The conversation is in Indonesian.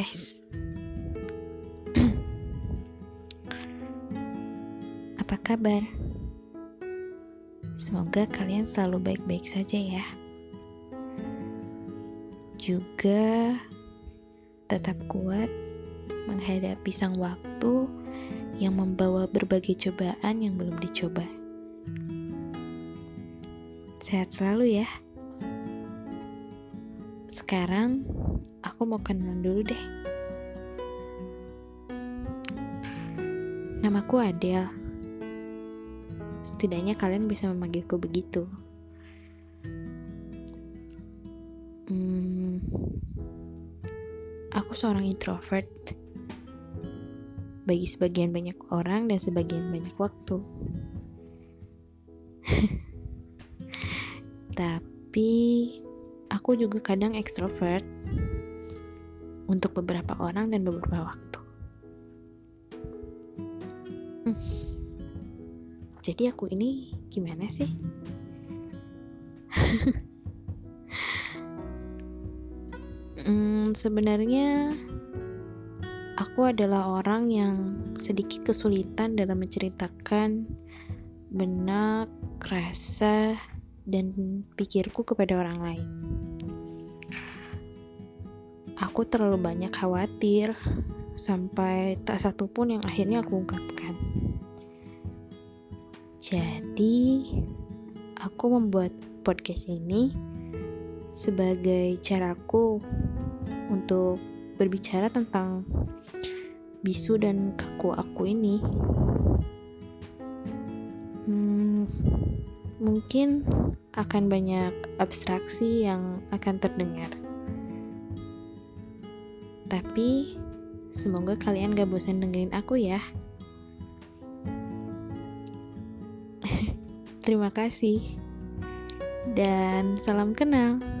tes. Apa kabar? Semoga kalian selalu baik-baik saja ya. Juga tetap kuat menghadapi sang waktu yang membawa berbagai cobaan yang belum dicoba. Sehat selalu ya. Sekarang aku mau kenalan dulu deh. Namaku Adele. Setidaknya kalian bisa memanggilku begitu. Hmm, aku seorang introvert bagi sebagian banyak orang dan sebagian banyak waktu. Tapi aku juga kadang ekstrovert untuk beberapa orang dan beberapa waktu. Hmm. Jadi aku ini gimana sih? hmm, sebenarnya aku adalah orang yang sedikit kesulitan dalam menceritakan benak, rasa, dan pikirku kepada orang lain. Aku terlalu banyak khawatir sampai tak satu pun yang akhirnya aku ungkapkan. Jadi, aku membuat podcast ini sebagai caraku untuk berbicara tentang bisu dan kaku aku ini. Hmm, mungkin akan banyak abstraksi yang akan terdengar. Tapi semoga kalian gak bosan dengerin aku ya. Terima kasih. Dan salam kenal.